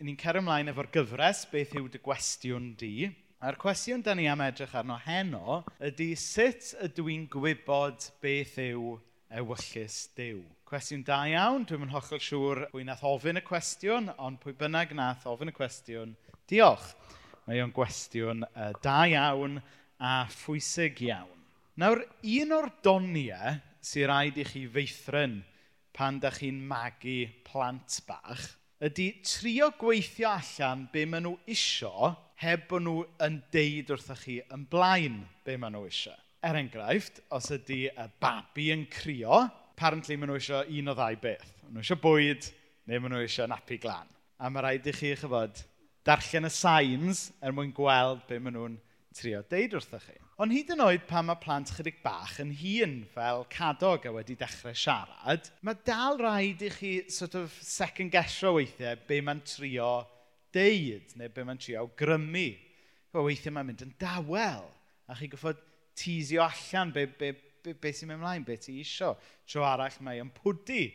ni'n cer ymlaen efo'r gyfres, beth yw dy gwestiwn di. A'r cwestiwn da ni am edrych arno heno ydy sut ydw i'n gwybod beth yw ewyllus Dyw. Cwestiwn da iawn, dwi'n yn hollol siŵr pwy nath ofyn y cwestiwn, ond pwy bynnag nath ofyn y cwestiwn, diolch. Mae o'n gwestiwn uh, da iawn a phwysig iawn. Nawr, un o'r doniau sy'n rhaid i chi feithrin pan da chi'n magu plant bach ydy trio gweithio allan be maen nhw isio heb bod nhw yn deud wrthych chi yn blaen be maen nhw isio. Er enghraifft, os ydy y babi yn crio, apparently maen nhw isio un o ddau beth. Maen nhw isio bwyd neu maen nhw isio napu glan. A mae rhaid i chi, chyfod, darllen y signs er mwyn gweld be maen nhw'n trio deud wrthych chi. Ond hyd yn oed pan mae plant chydig bach yn hun fel cadog a wedi dechrau siarad, mae dal rhaid i chi sort of second gesio weithiau be mae'n trio deud neu be mae'n trio grymu. O weithiau mae'n mynd yn dawel a chi goffod tisio allan be, be, be, be sy'n mynd ymlaen, be ti isio. Tro arall mae yn pwdi.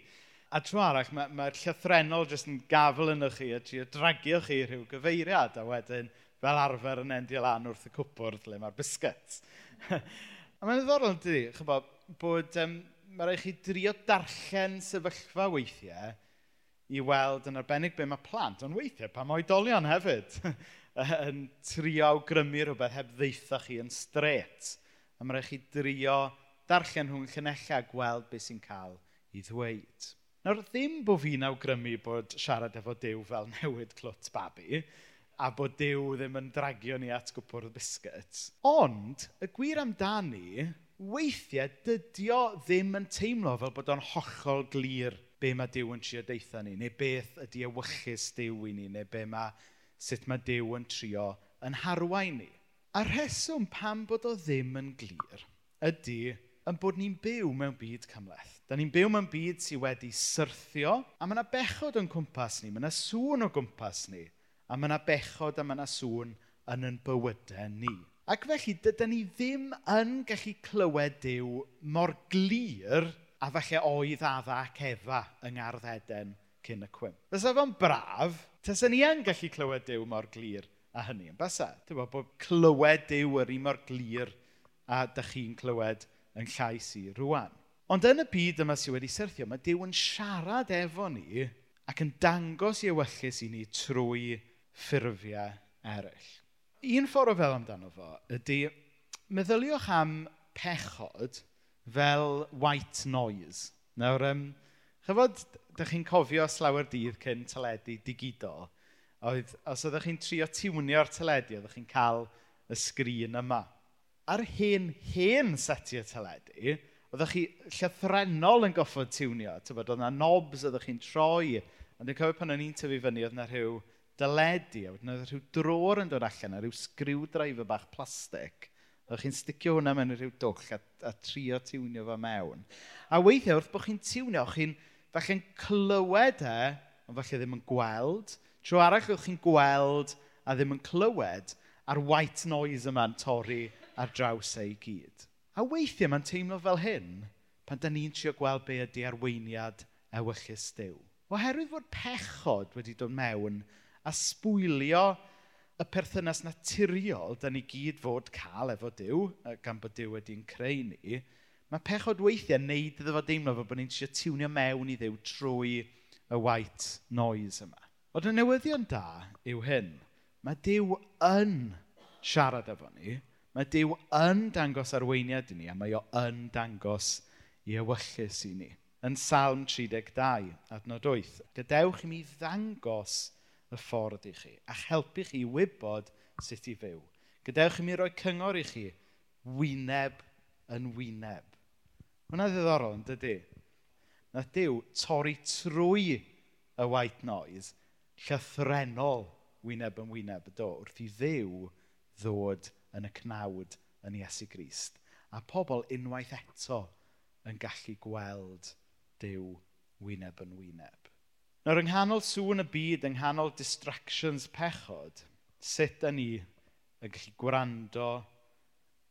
A tro arall mae'r mae, mae llythrenol jyst yn gafel yn chi a trio dragio chi rhyw gyfeiriad a wedyn fel arfer yn endio lan wrth y cwpwrdd lle mae'r biscuit. a mae'n ddiddorol yn dydi, chybod, bod um, mae rhaid chi drio darllen sefyllfa weithiau i weld yn arbennig be mae plant, ond weithiau pa mae oedolion hefyd yn trio awgrymu rhywbeth heb ddeitha chi yn stret. A mae rhaid chi drio darllen nhw'n llynella gweld beth sy'n cael i ddweud. Nawr, ddim bod fi'n awgrymu bod siarad efo Dyw fel newid clwt babi, a bod Dyw ddim yn dragio ni at gwpwrdd biscuits. Ond, y gwir amdani, weithiau dydio ddim yn teimlo fel bod o'n hollol glir be mae Dyw yn trio deitha ni, neu beth ydy ewychus Dyw i ni, neu be mae, sut mae Dyw yn trio yn harwain ni. A rheswm pam bod o ddim yn glir ydy yn bod ni'n byw mewn byd cymleth. Da ni'n byw mewn byd sydd wedi syrthio, a mae yna bechod o'n cwmpas ni, mae yna sŵn o gwmpas ni a mae yna bechod a mae yna sŵn yn yn bywydau ni. Ac felly, dydyn ni ddim yn gallu clywed Dyw mor glir a falle oedd adda ac efa yng Ngardd Eden cyn y cwym. Fysa fo'n braf, tasyn ni yn gallu clywed Dyw mor glir a hynny yn bysa. Dwi'n bod bod clywed Dyw yr un mor glir a dych chi'n clywed yn llais i rwan. Ond yn y byd yma sydd wedi syrthio, mae Dyw yn siarad efo ni ac yn dangos i ewyllus i ni trwy ffurfiau eraill. Un ffordd o fel amdano fo ydy meddyliwch am pechod fel white noise. Nawr, um, chyfod, ydych chi'n cofio slawer dydd cyn teledu digidol, oedd, os ydych chi'n trio tiwnio'r teledu, ydych chi'n cael y sgrin yma. Ar hen, hen setiau teledu, oeddech chi llythrenol yn goffod tiwnio. Tybod, oedd yna nobs oeddech chi'n troi. Ond dwi'n cofio pan o'n i'n tyfu fyny, oedd yna rhyw dyledu, a wedyn oedd rhyw dror yn dod allan, a rhyw screwdriver bach plastig. Oedd chi'n sticio hwnna mewn rhyw dwll a, a trio tiwnio fo mewn. A weithiau wrth bod chi'n tiwnio, chi'n falle'n clywed e, ond falle ddim yn gweld. Tro arall o'ch chi'n gweld a ddim yn clywed a'r white noise yma'n torri ar draws ei gyd. A weithiau mae'n teimlo fel hyn pan da ni'n trio gweld be ydy arweiniad ewyllus Dyw. Oherwydd fod pechod wedi dod mewn a sbwylio y perthynas naturiol da ni gyd fod cael efo Dyw, gan bod Dyw wedi'n creu ni, mae pechod weithiau wneud iddo fo deimlo fo bod ni'n trio tiwnio mewn i Dyw trwy y white noise yma. Ond y newyddion da yw hyn. Mae Dyw yn siarad efo ni, mae Dyw yn dangos arweiniad i ni, a mae o yn dangos i ewyllus i ni. Yn Salm 32, adnod 8. Gadewch i mi ddangos y ffordd i chi a'ch helpu chi i wybod sut i fyw. Gadewch i mi roi cyngor i chi wyneb yn wyneb. Hwna ddiddorol, yn dydy? Na Dyw torri trwy y white noise llythrenol wyneb yn wyneb ydo wrth i ddiw ddod yn y cnawd yn Iesu Grist. A pobl unwaith eto yn gallu gweld Dyw wyneb yn wyneb. Nawr, yng nghanol sŵn y byd, yng nghanol distractions pechod, sut da ni yn gallu gwrando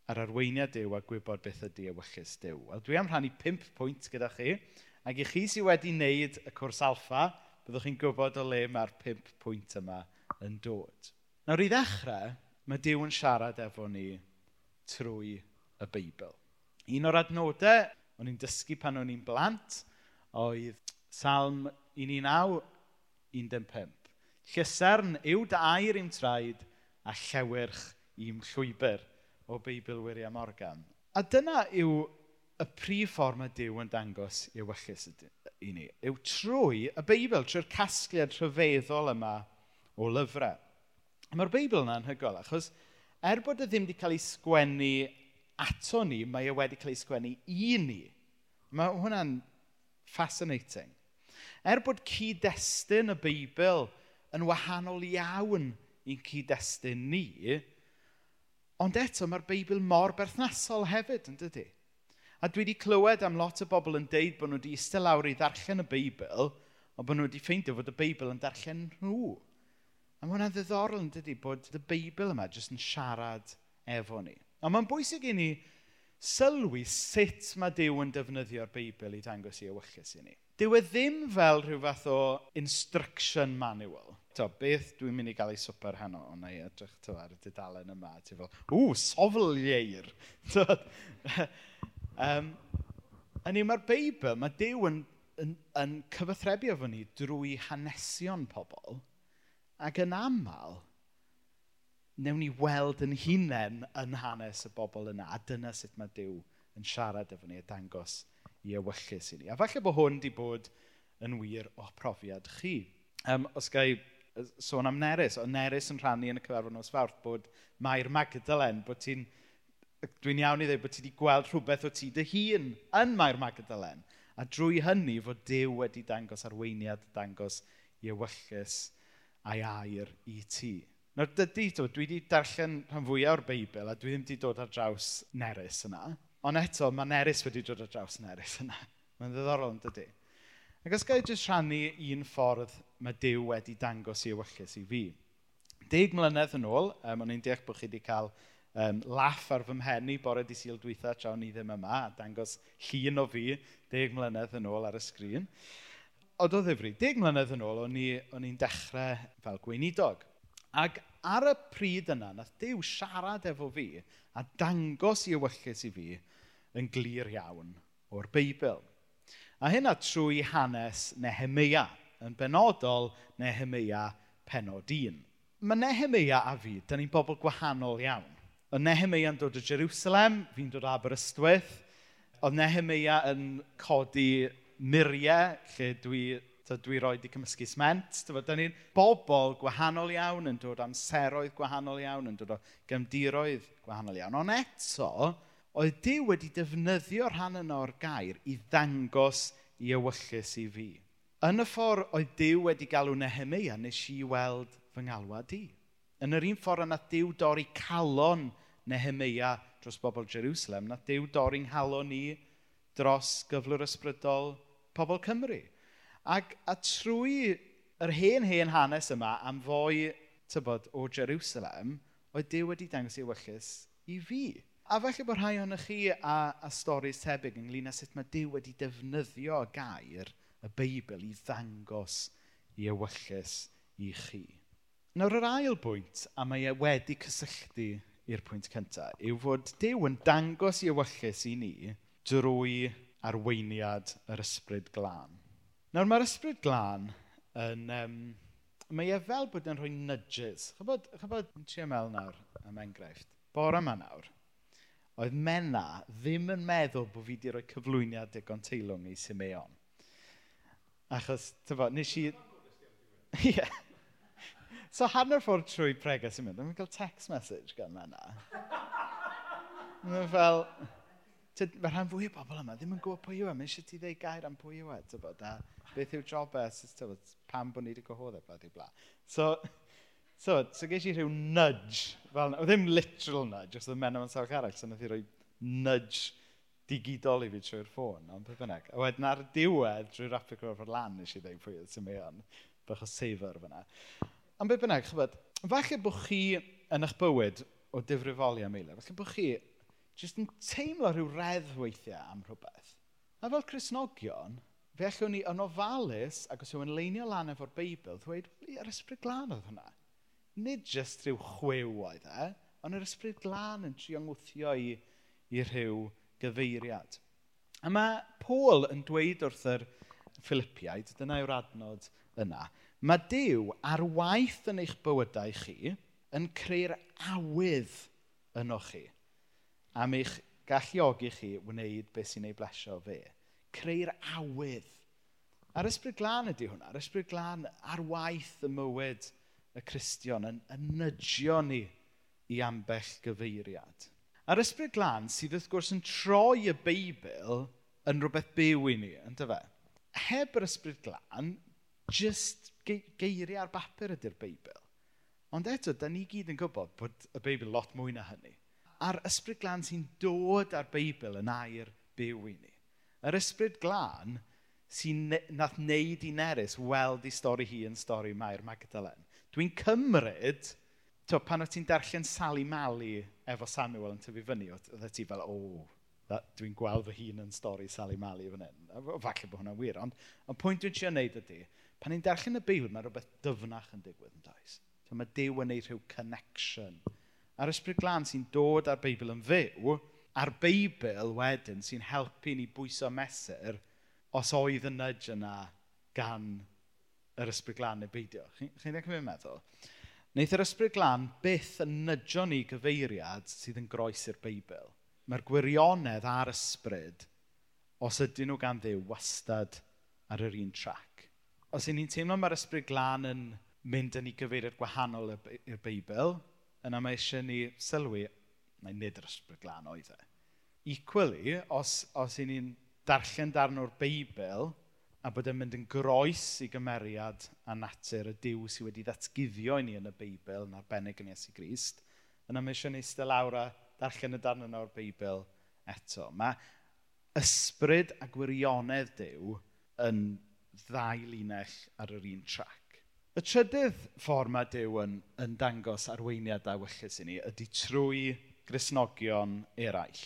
ar arweiniad Dyw a gwybod beth ydy ewyllus Dyw. Wel, dwi am rhannu 5 pwynt gyda chi, ac i chi sydd wedi wneud y cwrs alfa, byddwch chi'n gwybod o le mae'r 5 pwynt yma yn dod. Nawr, i ddechrau, mae Dyw yn siarad efo ni trwy y Beibl. Un o'r adnodau o'n i'n dysgu pan o'n i'n blant oedd Salm 1915. Llysern yw dy air i'm traed a llewyrch i'm llwybr o Beibl Wiriam Morgan. A dyna yw y prif ffordd mae Dyw yn dangos i wellus i ni. Yw trwy y Beibl, trwy'r casgliad rhyfeddol yma o lyfrau. Mae'r Beibl yna'n hygol, achos er bod e ddim wedi cael ei sgwennu ato ni, mae e wedi cael ei sgwennu i ni. Mae hwnna'n fascinating. Er bod cyd-destun y Beibl yn wahanol iawn i'n cyd-destun ni, ond eto mae'r Beibl mor berthnasol hefyd, yn dydy? A dwi wedi clywed am lot o bobl yn deud bod nhw wedi eistedd lawr i ddarllen y Beibl, ond bod nhw wedi ffeindio fod y Beibl yn darllen nhw. A mae hwnna'n ddiddorol yn dydy bod y Beibl yma jyst yn siarad efo ni. Ond mae'n bwysig i ni sylwi sut mae Dyw yn defnyddio'r Beibl i dangos i ewyllus i ni dyw e ddim fel rhyw fath o instruction manual. To, beth dwi'n mynd i gael ei swper heno, ond i edrych to, ar y dudalen yma, ti fel, ww, sofl ieir. um, yn mae'r Beibl, mae Dyw yn, yn, yn cyfathrebu efo ni drwy hanesion pobl, ac yn aml, newn ni weld yn hunain yn hanes y bobl yna, a dyna sut mae Dyw yn siarad efo ni, a dangos i ewyllus i ni. A falle bod hwn wedi bod yn wir o profiad chi. Um, os gai sôn am Nerys, o Nerys yn rhannu yn y cyfarfod nos fawrth bod Mair Magdalen, bod ti'n, dwi'n iawn i ddweud bod ti wedi gweld rhywbeth o ti dy hun yn Mair Magdalen. A drwy hynny fod Dyw wedi dangos arweiniad, dangos i ewyllus a'i air i ti. Nawr dydy, dwi wedi darllen rhan fwyaf o'r Beibl a dwi ddim wedi dod ar draws Nerys yna. Ond eto, mae Nerys wedi dod ar draws Nerys yna. Mae'n ddiddorol yn dydy. Ac os gael jyst rhannu un ffordd mae Dyw wedi dangos i ewyllus i fi. Deg mlynedd yn ôl, um, o'n i'n deall bod chi wedi cael um, laff ar fy mhenni bore di syl dwytha tra o'n i ddim yma, a dangos llun o fi deg mlynedd yn ôl ar y sgrin. Ond o ddifri, deg mlynedd yn ôl, o'n i'n dechrau fel gweinidog. Ac ar y pryd yna, nath Dyw siarad efo fi a dangos i ewyllus i fi yn glir iawn o'r Beibl. A hynna trwy hanes Nehemia, yn benodol Nehemia penod 1. Mae Nehemia a fi, da ni'n bobl gwahanol iawn. O Nehemia yn dod o Jerusalem, fi'n dod o Aberystwyth. O Nehemia yn codi muriau, lle dwi dwi roi di cymysgu sment. Da ni'n bobl gwahanol iawn yn dod amseroedd gwahanol iawn, yn dod o gymdiroedd gwahanol iawn. Ond eto, oedd Dyw wedi defnyddio rhan yna o'r gair i ddangos i ewyllus i fi. Yn y ffordd oedd Dyw wedi galw Nehemia nes i weld fy ngalwad i. Yn yr un ffordd yna Dyw dorri calon Nehemia dros bobl Jerusalem, na Dyw dorri'n halon ni dros gyflwr ysbrydol pobl Cymru. Ac a trwy yr hen hen hanes yma am fwy tybod o Jerusalem, oedd Dyw wedi dangos i wyllus i fi. A falle bod rhai ohonych chi a, a stori tebyg ynglyn â sut mae Dyw wedi defnyddio gair y Beibl i ddangos i ewyllus i chi. Nawr yr ail bwynt, a mae e wedi cysylltu i'r pwynt cyntaf, yw fod Dyw yn dangos i ewyllus i ni drwy arweiniad yr ysbryd glân. Nawr mae'r ysbryd glân yn... Um, mae e fel bod yn rhoi nudges. Chybod, chybod, ti'n meddwl nawr am enghraifft? Bore yma nawr oedd mena ddim yn meddwl bod fi wedi rhoi cyflwyniad digon teilwng i Simeon. Achos, tyfo, nes i... Ie. So hanner ffordd trwy prega Simeon, dwi'n cael text message gan mena. Mae'n fel... Mae rhan fwy o bobl yma ddim yn gwybod pwy yw e. Mae eisiau ti ddeud gair am pwy yw e. Tyfo, beth yw job e, pam bod ni wedi gyhoedd e, bla, bla. So, So, so ges i rhyw nudge. Fel, o ddim literal nudge, os oedd men am sawch arall, so nath i roi nudge digidol i fi trwy'r ffôn, ond beth bynnag. A wedyn ar diwedd, drwy'r applic o'r lan, nes i ddweud pwy oedd sy'n mewn, bach o seifr fyna. Ond beth bynnag, chybod, falle bod chi yn eich bywyd o difrifoli am eilio, falle bod chi jyst yn teimlo rhyw redd weithiau am rhywbeth. A fel Cresnogion, fe allwn ni yn ofalus ac os yw'n leinio lan efo'r Beibl, ddweud, yr ysbryd glân oedd hwnna nid jyst rhyw chwew oedd e, ond yr ysbryd glân yn trio ngwthio i, i rhyw gyfeiriad. A mae Paul yn dweud wrth yr Philippiaid, dyna yw'r adnod yna, mae Dyw ar waith yn eich bywydau chi yn creu'r awydd yno chi am eich galluogi chi wneud beth sy'n ei blesio fe. Creu'r awydd. A'r ysbryd glân ydy hwnna. A'r ysbryd glân ar waith y mywyd y Cristion yn, yn nydio ni i ambell gyfeiriad. A'r ysbryd glân sydd wrth gwrs yn troi y Beibl yn rhywbeth byw i ni, yn fe? Heb yr ysbryd glân, just ge geiriau ar bapur ydy'r Beibl. Ond eto, da ni gyd yn gwybod bod y Beibl lot mwy na hynny. A'r ysbryd glân sy'n dod ar Beibl yn air byw i ni. Yr ysbryd glân sy'n nath wneud i Nerys weld i stori hi yn stori Mair Magdalen. Dwi'n cymryd, to, pan o ti'n darllen Sally Mali efo Samuel yn tyfu fyny, oedd e ti fel, o, oh, dwi'n gweld fy hun yn stori Sally Mali fan hyn. Falle bod hwnna'n wir, ond, ond pwynt dwi'n siarad wneud ydy, pan ni'n darllen y Beibl, mae rhywbeth dyfnach yn digwydd yn dais. So, mae Dyw yn gwneud rhyw connection. A'r ysbryd glân sy'n dod â'r Beibl yn fyw, a'r Beibl wedyn sy'n helpu ni bwyso mesur os oedd y nudge yna gan yr ysbryd glân neu beidio. Chi'n chi ddechrau chi'n meddwl? Wneith yr ysbryd glân byth yn nydio ni gyfeiriad sydd yn groes i'r Beibl. Mae'r gwirionedd a'r ysbryd, os ydyn nhw gan ddew, wastad ar yr un trac. Os ydyn ni'n teimlo mae'r ysbryd glân yn mynd yn ei gyfeiriad gwahanol i'r Beibl, yna mae eisiau ni sylwi, mae nid yr ysbryd glân oedd e. Equally, os, os y'n ni'n darllen darn o'r Beibl, a bod yn mynd yn groes i gymeriad a natur y diw sydd wedi ddatguddio i ni yn y Beibl yn arbennig yn Iesu Grist, yna mae eisiau eistedd lawr a darllen y darn yna o'r Beibl eto. Mae ysbryd a gwirionedd diw yn ddau linell ar yr un trac. Y trydydd ffordd mae Dyw yn, yn dangos arweiniad a wyllus i ni ydy trwy grisnogion eraill.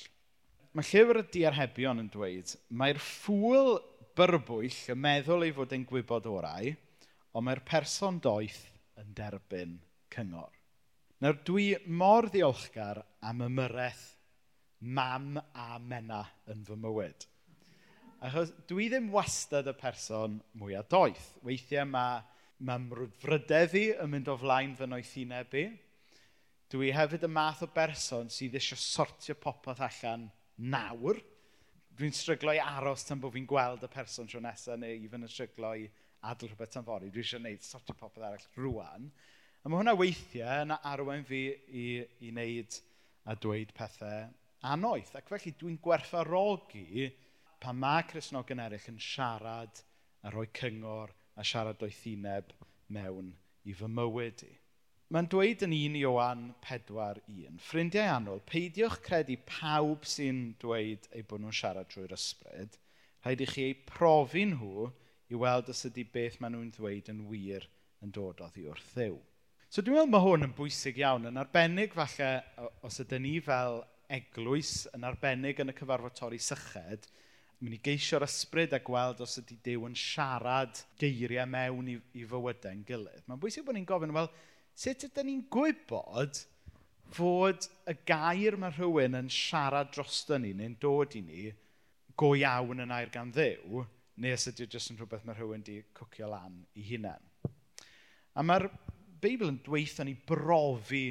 Mae llyfr y diarhebion yn dweud, mae'r ffwl byrbwyll yn meddwl ei fod yn gwybod orau, ond mae'r person doeth yn derbyn cyngor. Nawr dwi mor ddiolchgar am ymyrraeth mam a mena yn fy mywyd. Achos dwi ddim wastad y person mwyaf doeth. Weithiau mae mae mrwdfrydedd i yn mynd o flaen fy noethineb i. Dwi hefyd y math o berson sydd eisiau sortio popeth allan nawr dwi'n stryglo i aros tan bod fi'n gweld y person tro nesaf neu even yn stryglo i adl rhywbeth tan fori. Dwi eisiau gwneud sorti popeth arall rwan. A mae hwnna weithiau yn arwain fi i, i wneud a dweud pethau anoeth. Ac felly dwi'n gwerthfarogi pan mae Cresnogion eraill yn siarad a rhoi cyngor a siarad doethineb mewn i fy mywyd i. Mae'n dweud yn 1 Iowan 4.1, Ffrindiau annwyl, peidiwch credu pawb sy'n dweud eu bod nhw'n siarad drwy'r ysbryd. Rhaid i chi ei profi nhw i weld os ydy beth maen nhw'n dweud yn wir yn dod oddi wrth ddew. So dwi'n meddwl mae hwn yn bwysig iawn, yn arbennig falle os ydyn ni fel eglwys, yn arbennig yn y cyfarfod torri syched, mynd i geisio'r ysbryd a gweld os ydy Dyw yn siarad geiriau mewn i, i fywydau'n gilydd. Mae'n bwysig bod ni'n gofyn, wel, Sut ydym ni'n gwybod fod y gair mae rhywun yn siarad drosto ni neu'n dod i ni go iawn yn air gan ddew, neu os ydy jyst yn rhywbeth mae rhywun wedi cwcio lan i hunain. A mae'r Beibl yn dweithio ni brofi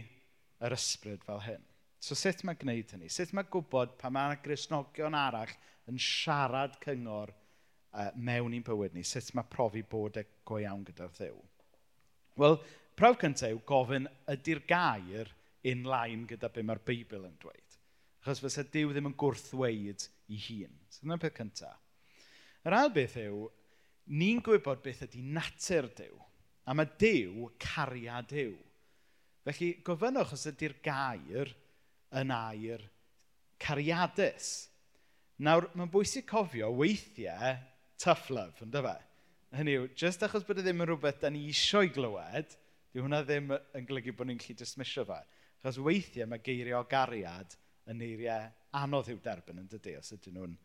yr ysbryd fel hyn. So sut mae gwneud hynny? Sut mae gwybod pa mae grisnogion arall yn siarad cyngor uh, mewn i'n bywyd ni? Sut mae profi bod e go iawn gyda'r ddew? Wel, Prawf cyntaf yw gofyn ydy'r gair in line gyda be mae'r Beibl yn dweud. Achos fysa Dyw ddim yn gwrthweud i hun. So dyna'r peth cyntaf. Yr ail beth yw, ni'n gwybod beth ydy natur Dyw. A mae Dyw cariad Dyw. Felly gofynnwch os ydy'r gair yn air cariadus. Nawr, mae'n bwysig cofio weithiau tough love, ynddo fe? Hynny yw, jyst achos bod e ddim yn rhywbeth da ni eisiau glywed, Dyw hwnna ddim yn golygu bod ni'n gallu dismisio fe. Chos weithiau mae geiriau o gariad yn eiriau anodd i'w derbyn yn dydy os ydyn nhw'n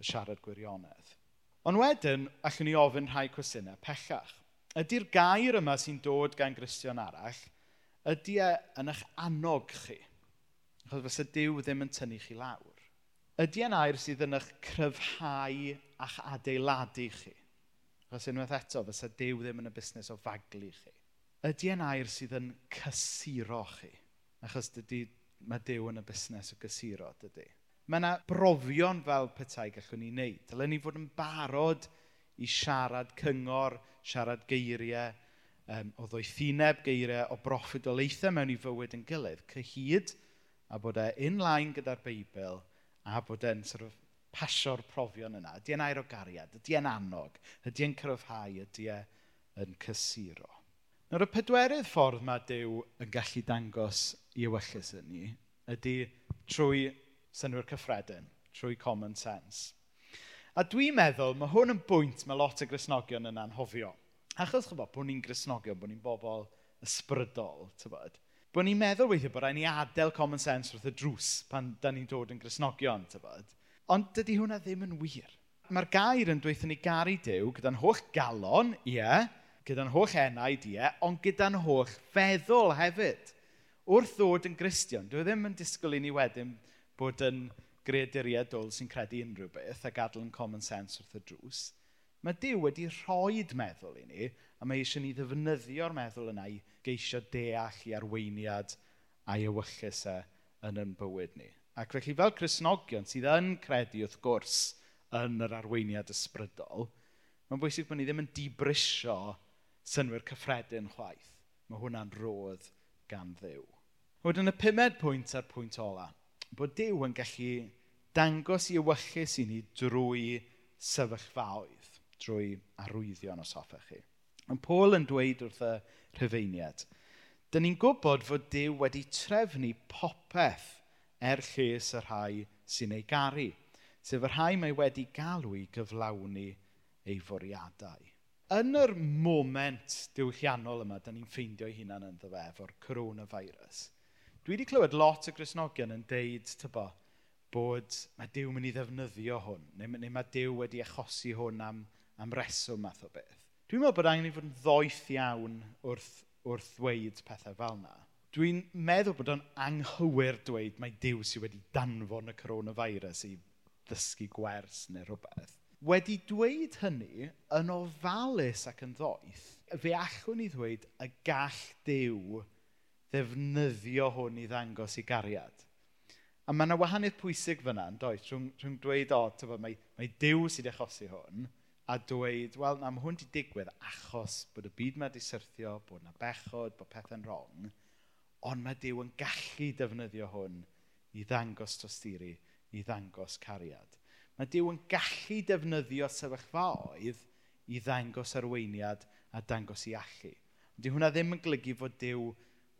siarad gwirionedd. Ond wedyn, allwn ni ofyn rhai cwestiynau pellach. Ydy'r gair yma sy'n dod gan Gristion arall, ydy e yn eich annog chi? Chos fysa Dyw ddim yn tynnu chi lawr. Ydy e'n air sydd yn eich cryfhau a'ch adeiladu chi? Chos unwaith eto, fysa Dyw ddim yn y busnes o faglu chi ydy e'n air sydd yn cysuro chi. Achos dydy, mae Dyw yn y busnes o gysuro, dydy. Mae yna brofion fel petai gallwn ni wneud. Dylen ni fod yn barod i siarad cyngor, siarad geiriau, um, o ddoethineb geiriau, o broffidolaethau mewn i fywyd yn gilydd, cyhyd, a bod e in-line gyda'r Beibl, a bod e'n sort of pasio'r profion yna. Ydy e'n air o gariad, ydy e'n annog, ydy e'n cryfhau, ydy e'n cysuro. Nawr y pedwerydd ffordd mae Dyw yn gallu dangos i ewyllus yn ni ydy trwy synwyr cyffredin, trwy common sense. A dwi'n meddwl mae hwn yn bwynt mae lot o grisnogion yn anhofio. Achos chybod, bod ni'n grisnogion, bod ni'n bobl ysbrydol, tybod. Bod ni'n meddwl weithio bod rhaid ni adael common sense wrth y drws pan da ni'n dod yn grisnogion, tybod. Ond dydy hwnna ddim yn wir. Mae'r gair yn dweithio ni garu Dyw gyda'n holl galon, ie, yeah, gyda'n holl enaid, ie, ond gyda'n holl feddwl hefyd. Wrth ddod yn Gristion, dwi e ddim yn disgwyl i ni wedyn bod yn greaduriadol sy'n credu unrhyw beth a gadael yn common sense wrth y drws. Mae Dyw wedi rhoi'r meddwl i ni, a mae eisiau ni ddefnyddio'r meddwl yna i geisio deall i arweiniad a'i ewyllus e yn yn bywyd ni. Ac felly fel Cresnogion sydd yn credu wrth gwrs yn yr arweiniad ysbrydol, mae'n bwysig bod ni ddim yn dibrisio synwyr cyffredin chwaith. Mae hwnna'n rodd gan ddew. Wedyn y pumed pwynt a'r pwynt ola, bod Dyw yn gallu dangos i ewyllus i ni drwy sefyllfaoedd, drwy arwyddion os hoffech chi. Yn Paul yn dweud wrth y rhyfeiniad, dyn ni'n gwybod fod Dyw wedi trefnu popeth er lles y rhai sy'n ei garu, sef y rhai mae wedi galw i gyflawni ei fwriadau yn yr moment diwylliannol yma, da ni'n ffeindio ei hunan yn ddefa efo'r coronavirus, dwi wedi clywed lot o Grisnogion yn deud, tybo, bod mae Dyw mynd i ddefnyddio hwn, neu, neu mae Dyw wedi achosi hwn am, am reswm math o beth. Dwi'n meddwl bod angen i fod yn ddoeth iawn wrth, wrth ddweud pethau fel yna. Dwi'n meddwl bod o'n anghywir dweud mae Dyw sydd wedi danfon y coronavirus i ddysgu gwers neu rhywbeth wedi dweud hynny yn ofalus ac yn ddoeth, fe allwn ni ddweud y gall Dyw ddefnyddio hwn i ddangos i gariad. A mae yna wahaniaeth pwysig fyna, yn does, rhwng, rhwng dweud, o, tyfa, mae, mae Dyw sydd wedi achosi hwn, a dweud, wel, na, mae hwn wedi digwydd achos bod y byd mae wedi syrthio, bod yna bechod, bod pethau'n wrong, ond mae Dyw yn gallu defnyddio hwn i ddangos tosturi, i ddangos cariad mae Dyw yn gallu defnyddio sefyllfaoedd i ddangos arweiniad a dangos i allu. Ond dyw hwnna ddim yn golygu fod Dyw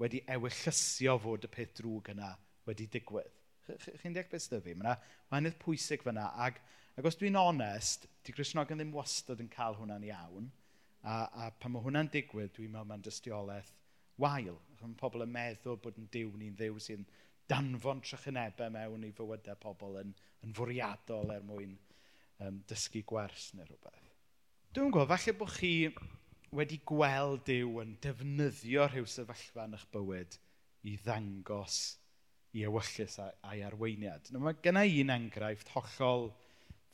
wedi ewyllysio fod y peth drwg yna wedi digwydd. Chi'n deall beth sydd fi? Mae yna wahaniaeth pwysig fyna. Ac, ac os dwi'n onest, di Gristnogion ddim wastad yn cael hwnna'n iawn. A, a pan mae hwnna'n digwydd, dwi'n meddwl mae'n dystiolaeth wael. Mae pobl yn meddwl bod yn diw ni'n ddiw sy'n danfon trychinebau mewn i fywydau pobl yn, yn fwriadol er mwyn um, dysgu gwers neu rhywbeth. Dwi'n gwybod, falle bod chi wedi gweld Dyw yn defnyddio rhyw sefyllfa yn eich bywyd i ddangos i ewyllus a'i arweiniad. No, mae genna i un enghraifft hollol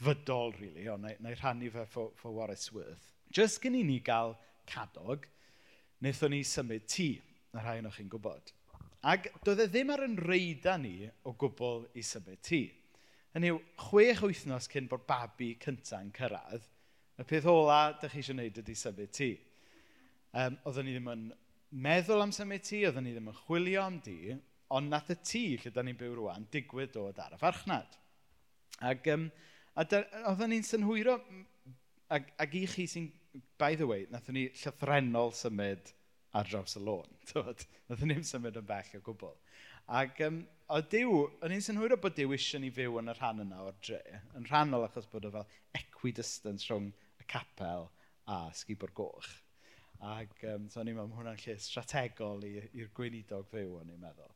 fydol, really, o, na, neu rhannu fe for, for what it's worth. Just gen i ni gael cadog, wnaethon ni symud tŷ, na rhai o'ch chi'n gwybod. Ac doedd e ddim ar yn reida ni o gwbl i symud tŷ. Hynny yw, chwech wythnos cyn bod babi cyntaf cyrraedd, y peth ola ydych chi eisiau gwneud ydy symud tŷ. Um, oedden ni ddim yn meddwl am symud tŷ, oedden ni ddim yn chwilio am di, ond nath y tŷ lle da ni'n byw rwan digwydd dod ar y farchnad. Ac um, a da, oedden ni'n synhwyro, ac, ac i chi sy'n, by the way, nath ni llythrenol symud ar draws y lôn. Nath ni'n symud yn bell o gwbl. Ac um, o Dyw, o'n i'n synhwyr o bod Dyw eisiau ni fyw yn y rhan yna o'r dre, yn rhannol achos bod o fel equidistance rhwng y capel a sgibor goch. Ac um, so o'n i'n meddwl, hwnna'n lle strategol i'r gweinidog fyw, o'n i'n meddwl.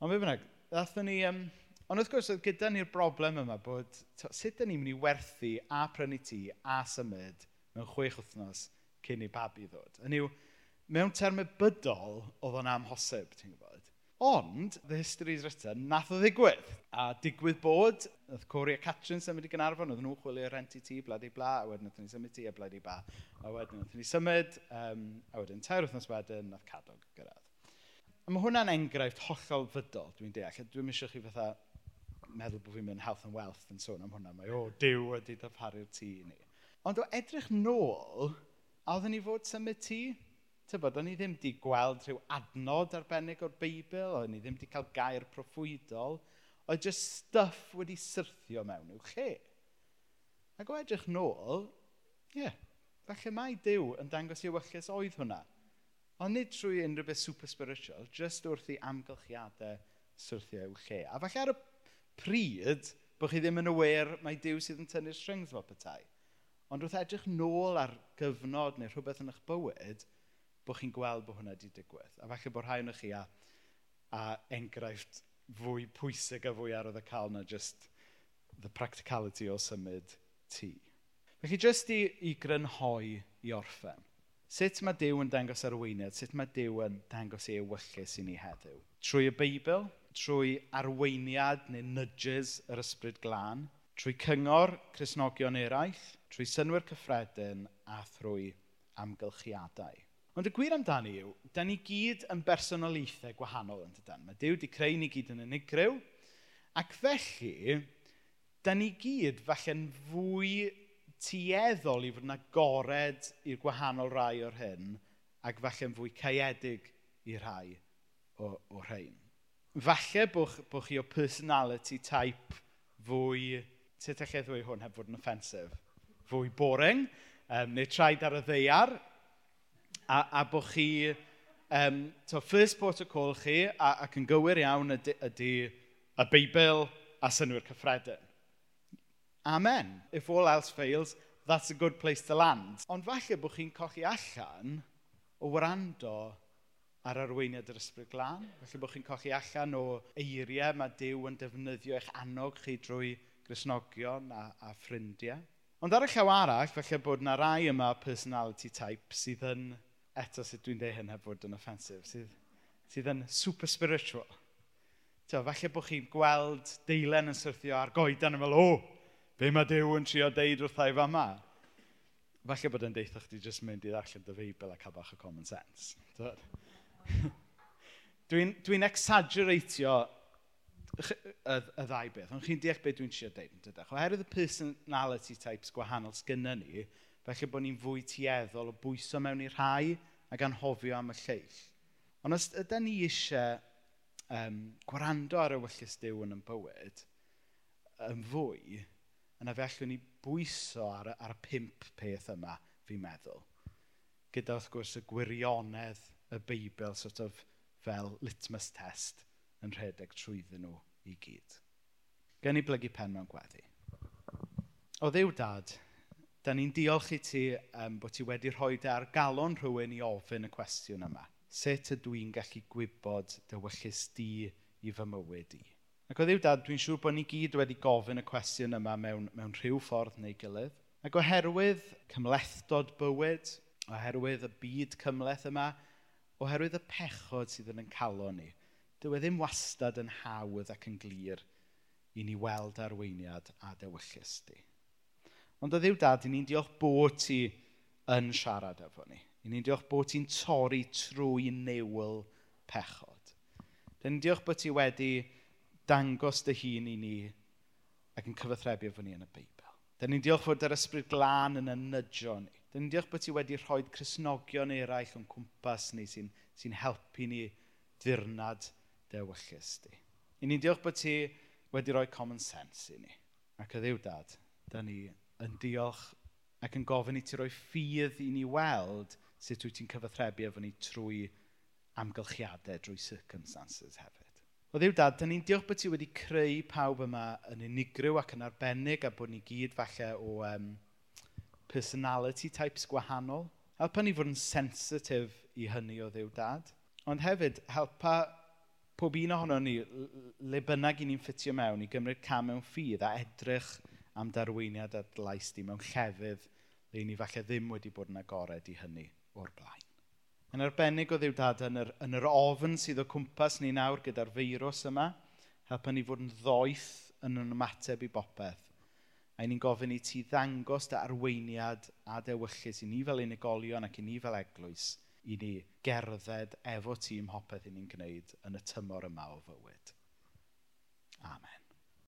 Ond fe bynnag, ddathon ni... Um, ond wrth gwrs, oedd gyda ni'r broblem yma bod to, sut da ni'n mynd i werthu a prynu ti a symud mewn chwech wythnos cyn i babi ddod. Yn yw, mewn termau bydol, oedd o'n amhosib, ti'n gwybod. Ond, the history is written, nath o ddigwydd. A digwydd bod, oedd Corey a Catrin symud i Gynarfon, oedd nhw'n chwilio rent i ti, blad i bla, a wedyn oedd ni symud ti, a blad i ba. A wedyn oedd ni symud, um, a wedyn tair wythnos wedyn, nath Cadog gyrraedd. A mae hwnna'n enghraifft hollol fydol, dwi'n deall. Dwi'n mysio chi fatha meddwl bod fi'n mynd health and wealth yn sôn am hwnna. Mae, o, diw wedi darparu'r tŷ ni. Ond o edrych nôl, a oedden ni fod symud tŷ? tybod, o'n i ddim wedi gweld rhyw adnod arbennig o'r Beibl, o'n i ddim wedi cael gair proffwydol, oedd jyst stuff wedi syrthio mewn i'w lle. Ac o edrych nôl, ie, yeah, falle mae Dyw yn dangos i wyllus oedd hwnna. Ond nid trwy unrhyw beth super spiritual, jyst wrth i amgylchiadau syrthio i'w lle. A falle ar y pryd, bod chi ddim yn awyr mae Dyw sydd yn tynnu'r strings fel petai. Ond wrth edrych nôl ar gyfnod neu rhywbeth yn eich bywyd, bod chi'n gweld bod hwnna wedi digwydd. A falle bod rhai o'n chi a, a enghraifft fwy pwysig a fwy arodd y cael na just the practicality o symud tŷ. Felly jyst i, i grynhoi i orffen. Sut mae Dyw yn dangos ar weiniad? Sut mae Dyw yn dangos ei ewyllus i ni heddiw? Trwy y Beibl, trwy arweiniad neu nudges yr ysbryd glân, trwy cyngor Cresnogion eraill, trwy synwyr cyffredin a thrwy amgylchiadau. Ond y gwir amdani yw, da ni gyd yn bersonolaethau gwahanol yn dydan. Mae Dyw wedi creu ni gyd yn unigryw, ac felly, da ni gyd falle'n fwy tueddol i fod yn agored i'r gwahanol rai o'r hyn, ac falle'n fwy caedig i rai o, o rhain. Falle bod bo chi o personality type fwy, sut allai ddweud hwn heb fod yn offensif, fwy boring, um, neu traed ar y ddeiar, a, a bod chi... Um, to first protocol chi, a, ac yn gywir iawn, ydy, ydy y Beibl a synwyr cyffredin. Amen. If all else fails, that's a good place to land. Ond falle bod chi'n cochi allan o wrando ar arweiniad yr ysbryd glân. Felly bod chi'n cochi allan o eiriau mae Dyw yn defnyddio eich annog chi drwy grisnogion a, a ffrindiau. Ond ar y llaw arall, felly bod yna rai yma personality type sydd yn, eto sut dwi'n deud hynny bod yn offensif, sydd, sydd yn super spiritual. Tio, falle bod chi'n gweld deilen yn syrthio ar goedan yn fel, o, oh, be mae Dyw yn trio deud wrthai fa yma? Falle bod yn deitha chdi jyst mynd i ddarllen dy feibl a cael bach o common sense. Dwi'n dwi, n, dwi n exageratio y, y ddau beth, ond chi'n deall beth dwi'n siarad dweud yn dydach. Oherwydd y personality types gwahanol sgynna ni, felly bod ni'n fwy tueddol o bwyso mewn i rhai ac anhofio am y lleill. Ond os ydy ni eisiau um, gwrando ar y wyllus diw yn yn bywyd, yn fwy, yna fe allwn ni bwyso ar, ar y pimp peth yma, fi'n meddwl. Gyda, wrth gwrs, y gwirionedd y Beibl, sort of, fel litmus test – yn rhedeg trwyddyn nhw i gyd. Gen i blygu pen mewn gweddi. O ddew dad, da ni'n diolch i ti um, bod ti wedi rhoi dy ar galon rhywun i ofyn y cwestiwn yma. Sut ydw i'n gallu gwybod dy wyllus di i fy mywyd i? Ac o ddiw dad, dwi'n siŵr bod ni gyd wedi gofyn y cwestiwn yma mewn, mewn rhyw ffordd neu gilydd. Ac oherwydd cymlethdod bywyd, oherwydd y byd cymleth yma, oherwydd y pechod sydd yn yn calon ni – dyw e ddim wastad yn hawdd ac yn glir i ni weld arweiniad a dewyllus di. Ond o ddiw dad, i ni'n diolch bod ti yn siarad efo ni. I ni'n diolch bod ti'n torri trwy newl pechod. Dyn ni'n diolch bod ti wedi dangos dy hun i ni ac yn cyfathrebu efo ni yn y Beibl. Dyn ni'n diolch bod yr ysbryd glân yn ynydio ni. Dyn ni'n diolch bod ti wedi rhoi Cresnogion eraill o'n cwmpas ni sy'n sy helpu ni ddirnad dewyllus di. I ni'n diolch bod ti wedi rhoi common sense i ni. Ac y ddiw dad, da ni yn diolch ac yn gofyn i ti roi ffydd i ni weld sut wyt ti'n cyfathrebu efo ni trwy amgylchiadau, drwy circumstances hefyd. O ddiw dad, da ni'n diolch bod ti wedi creu pawb yma yn unigryw ac yn arbennig a bod ni gyd falle o um, personality types gwahanol. Helpa ni fod yn sensitif i hynny o ddiw dad. Ond hefyd, helpa pob un ohono ni, le bynnag i ni'n ffitio mewn, i gymryd cam mewn ffydd a edrych am darweiniad at lais di mewn llefydd le ni falle ddim wedi bod yn agored i hynny o'r blaen. Yn arbennig o ddiwdad yn yr, yn yr ofn sydd o cwmpas ni nawr gyda'r feirws yma, helpa ni fod yn ddoeth yn yn ymateb i bopeth. A ni'n gofyn i ti ddangos dy arweiniad a dewyllus i ni fel unigolion ac i ni fel eglwys – i ni gerdded efo tîm hopeth i ni'n gwneud yn y tymor yma o fywyd. Amen.